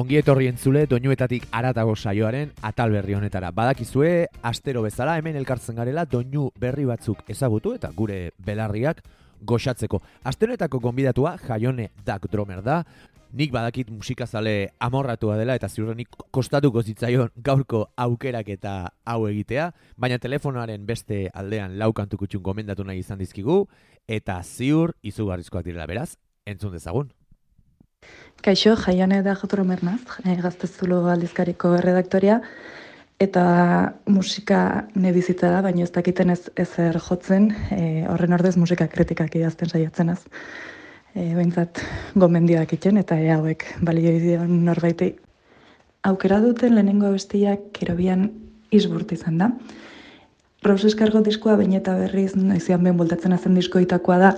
Ongi etorri entzule doinuetatik aratago saioaren atal berri honetara. Badakizue, astero bezala hemen elkartzen garela doinu berri batzuk ezagutu eta gure belarriak goxatzeko. Astenetako gonbidatua Jaione Duck Drummer da. Nik badakit musikazale amorratua dela eta ziurrenik kostatuko zitzaion gaurko aukerak eta hau egitea, baina telefonoaren beste aldean laukantu kutxun gomendatu nahi izan dizkigu eta ziur izugarrizkoak direla beraz, entzun dezagun. Kaixo, jaiane da jotro mernaz, eh, gaztezulo aldizkariko redaktoria, eta musika ne bizitza da, baina ez dakiten ez ezer jotzen, e, horren ordez musika kritikak idazten saiatzen az. E, Behintzat, gomendioak itxen, eta e, hauek balio idion norbaitei. Aukera duten lehenengo abestiak kerobian izburt izan da. Rose eskargo diskoa, baina eta berriz, noizian behin bultatzen azen diskoitakoa da,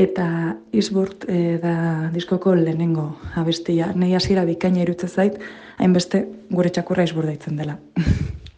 eta Isburt e, da diskoko lehenengo abestia. Nei hasiera bikaina irutze zait, hainbeste gure txakurra Isburt daitzen dela.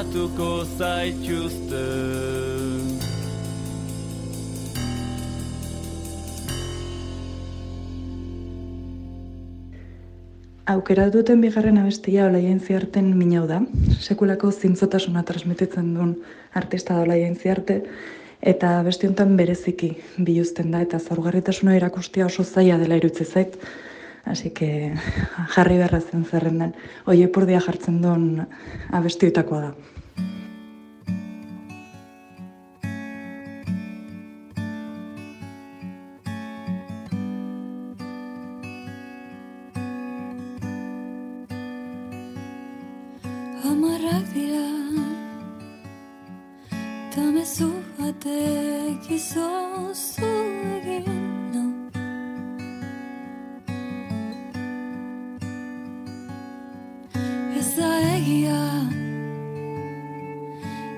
bultzatuko zaituzte Aukera duten bigarren abestia olaien ziarten minau da. Sekulako zintzotasuna transmititzen duen artista da olaien ziarte, eta beste bereziki biluzten da, eta zaurgarritasuna erakustia oso zaila dela irutze zait. Así que jarri berra zen zerrendan. Oie jartzen duen abestioetakoa da.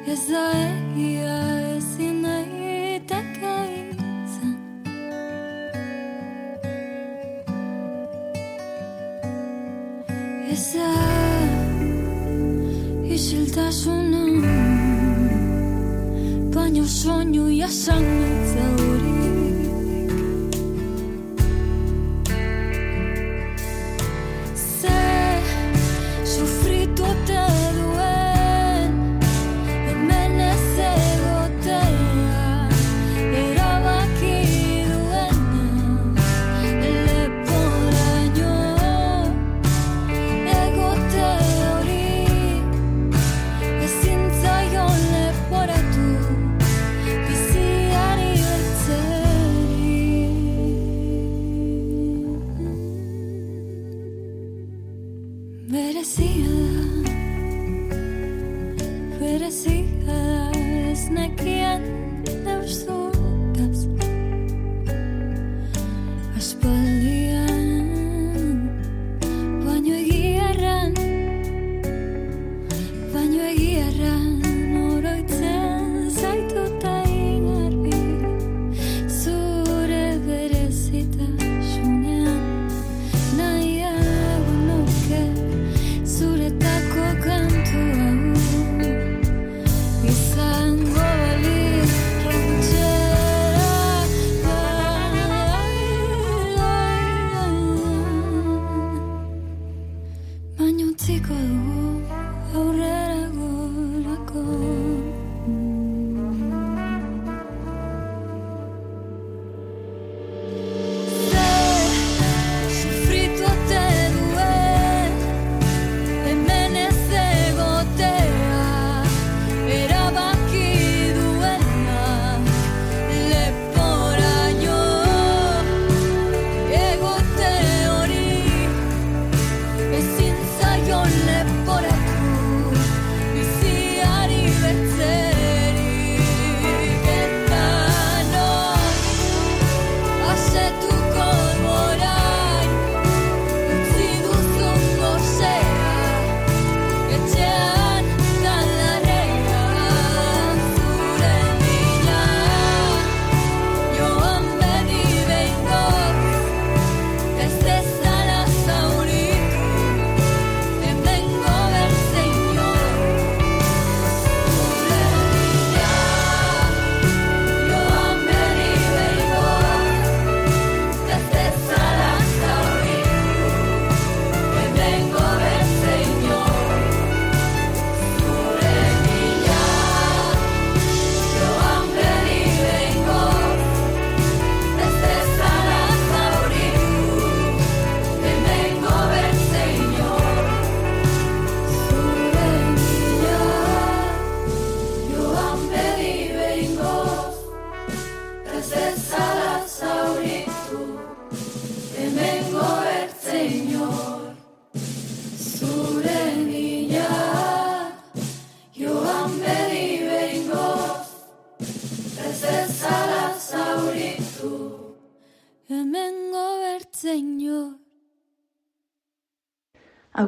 ez da egia ezin nahi takaitzen ez da isiltasuna baino soinu jasan nahi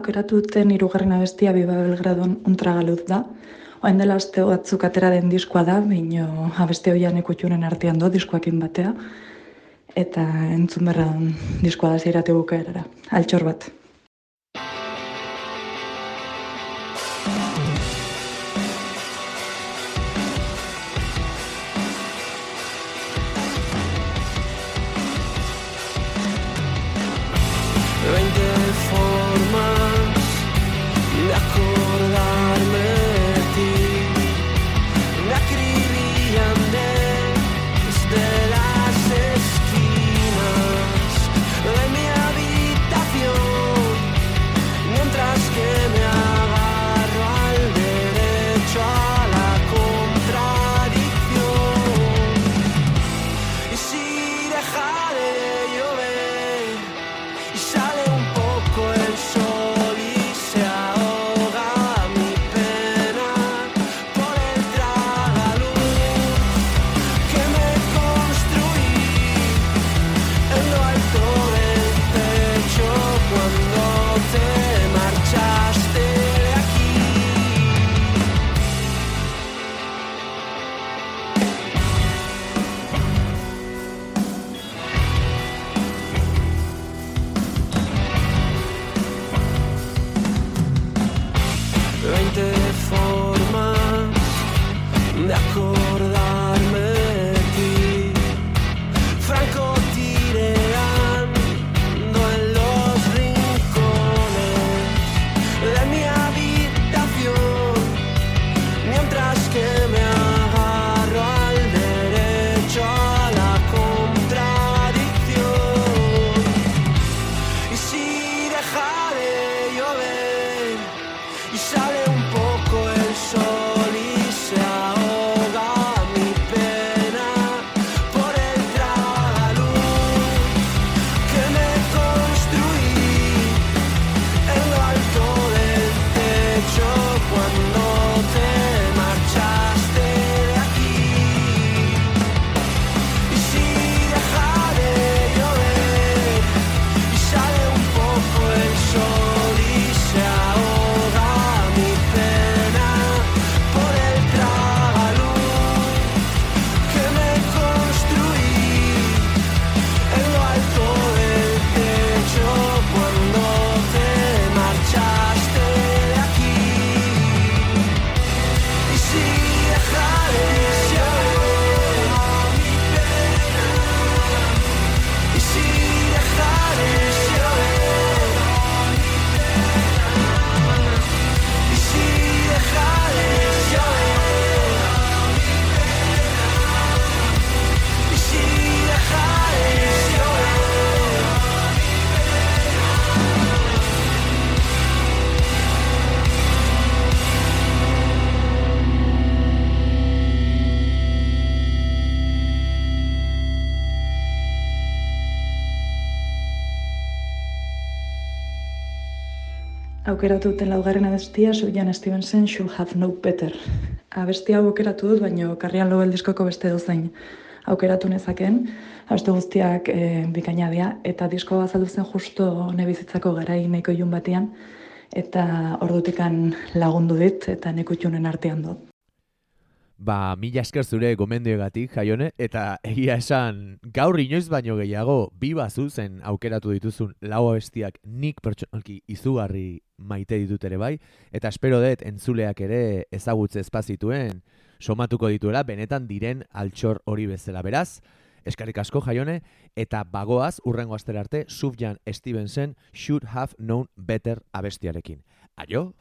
aukeratu duten irugarren abestia Biba Belgradon untragaluz da. Oain dela aste batzuk atera den diskoa da, baina abeste hoian ekutxunen artean do diskoakin batea. Eta entzun berra diskoa da zeirate bukaerara. Altxor bat. 20 formas de acordar. Aukeratu duten laugarren abestia, Sufjan Stevenson, Should Have No Better. Abestia hau aukeratu dut, baino karrian logel diskoko beste dozain aukeratu nezaken, abeste guztiak e, bikaina dira, eta disko azaldu zen justo nebizitzako garai neko jun batean, eta ordutikan lagundu dit, eta neko artean dut. Ba, mila esker zure gomendioegatik, jaione, eta egia esan gaur inoiz baino gehiago bi zen aukeratu dituzun lau abestiak nik pertsonalki izugarri maite ditut ere bai, eta espero dut entzuleak ere ezagutze espazituen somatuko dituela benetan diren altxor hori bezala beraz. Eskarik asko jaione, eta bagoaz urrengo astera arte Sufjan Stevenson Should Have Known Better abestiarekin. Aio!